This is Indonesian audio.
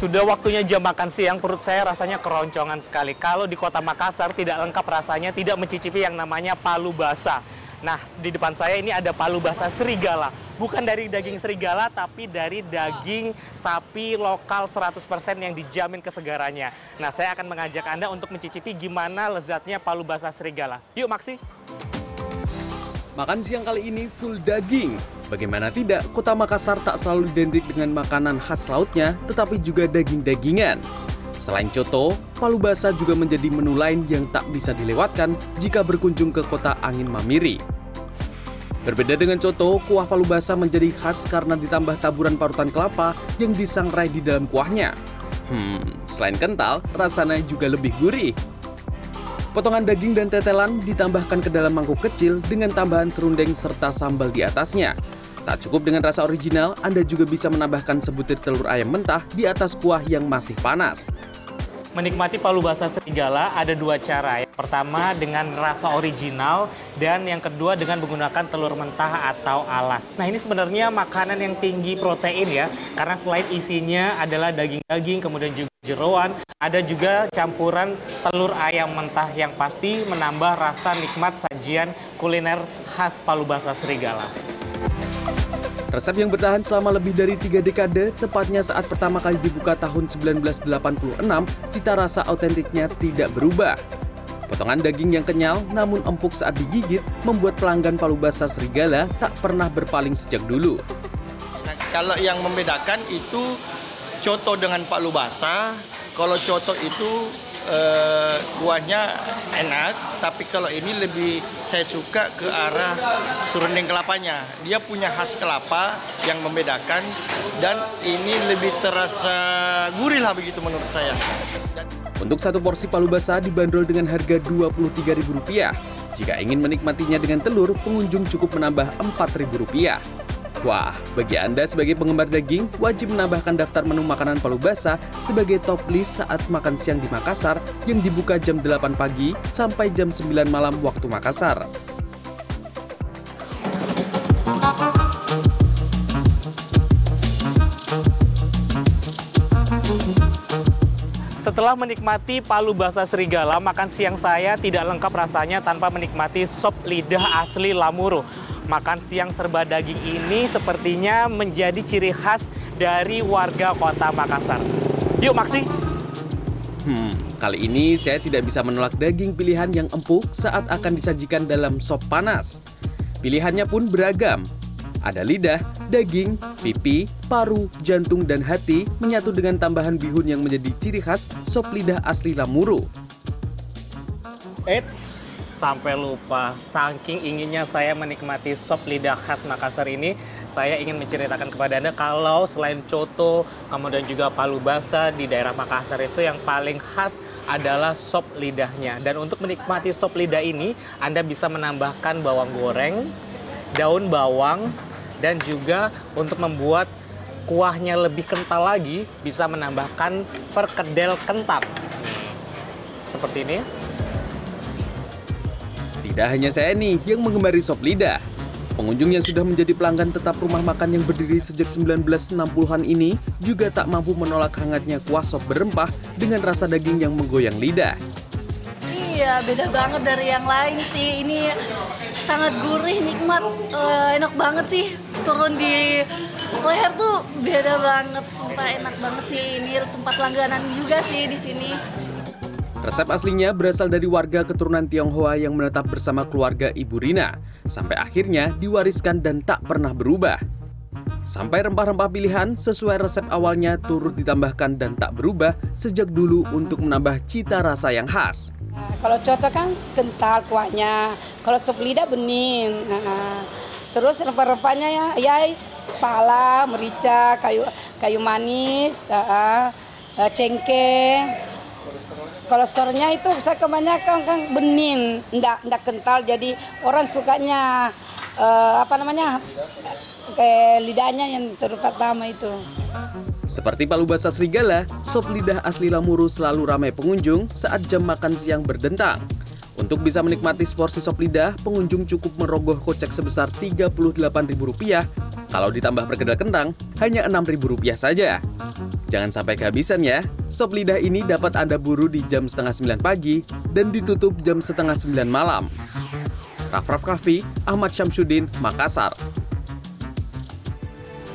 Sudah waktunya jam makan siang, perut saya rasanya keroncongan sekali. Kalau di kota Makassar tidak lengkap rasanya, tidak mencicipi yang namanya palu basah. Nah, di depan saya ini ada palu basah serigala. Bukan dari daging serigala, tapi dari daging sapi lokal 100% yang dijamin kesegarannya. Nah, saya akan mengajak Anda untuk mencicipi gimana lezatnya palu basah serigala. Yuk, Maksi! Makan siang kali ini full daging. Bagaimana tidak, kota Makassar tak selalu identik dengan makanan khas lautnya, tetapi juga daging-dagingan. Selain coto, palu basah juga menjadi menu lain yang tak bisa dilewatkan jika berkunjung ke kota Angin Mamiri. Berbeda dengan coto, kuah palu basah menjadi khas karena ditambah taburan parutan kelapa yang disangrai di dalam kuahnya. Hmm, selain kental, rasanya juga lebih gurih. Potongan daging dan tetelan ditambahkan ke dalam mangkuk kecil dengan tambahan serundeng serta sambal di atasnya. Tak cukup dengan rasa original, Anda juga bisa menambahkan sebutir telur ayam mentah di atas kuah yang masih panas. Menikmati palu basah serigala ada dua cara. Yang pertama dengan rasa original dan yang kedua dengan menggunakan telur mentah atau alas. Nah ini sebenarnya makanan yang tinggi protein ya. Karena selain isinya adalah daging-daging kemudian juga jeroan, ada juga campuran telur ayam mentah yang pasti menambah rasa nikmat sajian kuliner khas palu basah serigala. Resep yang bertahan selama lebih dari tiga dekade, tepatnya saat pertama kali dibuka tahun 1986, cita rasa autentiknya tidak berubah. Potongan daging yang kenyal namun empuk saat digigit membuat pelanggan palu basah serigala tak pernah berpaling sejak dulu. Nah, kalau yang membedakan itu coto dengan palu basah. Kalau coto itu eh, kuahnya enak, tapi kalau ini lebih saya suka ke arah serundeng kelapanya. Dia punya khas kelapa yang membedakan dan ini lebih terasa gurih lah begitu menurut saya. Untuk satu porsi palu basah dibanderol dengan harga Rp23.000. Jika ingin menikmatinya dengan telur, pengunjung cukup menambah Rp4.000. Wah, bagi Anda sebagai penggemar daging, wajib menambahkan daftar menu makanan palu basah sebagai top list saat makan siang di Makassar yang dibuka jam 8 pagi sampai jam 9 malam waktu Makassar. Setelah menikmati palu basah serigala, makan siang saya tidak lengkap rasanya tanpa menikmati sop lidah asli Lamuru. Makan siang serba daging ini sepertinya menjadi ciri khas dari warga kota Makassar. Yuk Maksi! Hmm, kali ini saya tidak bisa menolak daging pilihan yang empuk saat akan disajikan dalam sop panas. Pilihannya pun beragam. Ada lidah, daging, pipi, paru, jantung, dan hati menyatu dengan tambahan bihun yang menjadi ciri khas sop lidah asli Lamuru. Eits, sampai lupa. Saking inginnya saya menikmati sop lidah khas Makassar ini, saya ingin menceritakan kepada Anda kalau selain coto, kemudian juga palu basah di daerah Makassar itu yang paling khas adalah sop lidahnya. Dan untuk menikmati sop lidah ini, Anda bisa menambahkan bawang goreng, daun bawang, dan juga untuk membuat kuahnya lebih kental lagi, bisa menambahkan perkedel kentang. Seperti ini. Tidak hanya saya nih yang mengemari sop lidah. Pengunjung yang sudah menjadi pelanggan tetap rumah makan yang berdiri sejak 1960-an ini juga tak mampu menolak hangatnya kuah sop berempah dengan rasa daging yang menggoyang lidah. Iya, beda banget dari yang lain sih. Ini sangat gurih, nikmat, eh, enak banget sih. Turun di leher tuh beda banget, sumpah enak banget sih. Ini tempat langganan juga sih di sini. Resep aslinya berasal dari warga keturunan Tionghoa yang menetap bersama keluarga Ibu Rina, sampai akhirnya diwariskan dan tak pernah berubah. Sampai rempah-rempah pilihan sesuai resep awalnya turut ditambahkan dan tak berubah sejak dulu untuk menambah cita rasa yang khas. Nah, kalau coto kan kental kuahnya, kalau sop lidah bening. Nah, terus rempah-rempahnya ya, ya pala, merica, kayu kayu manis, uh, uh, cengkeh. Kolesterolnya itu saya kebanyakan kan bening, ndak ndak kental jadi orang sukanya uh, apa namanya kayak lidahnya yang terutama itu. Seperti palu basah serigala, sop lidah asli Lamuru selalu ramai pengunjung saat jam makan siang berdentang. Untuk bisa menikmati seporsi sop lidah, pengunjung cukup merogoh kocek sebesar Rp38.000 Kalau ditambah perkedel kentang, hanya Rp6.000 saja. Jangan sampai kehabisan ya. Sop lidah ini dapat Anda buru di jam setengah 9 pagi dan ditutup jam setengah 9 malam. Raff Kaffi, Ahmad Syamsuddin, Makassar.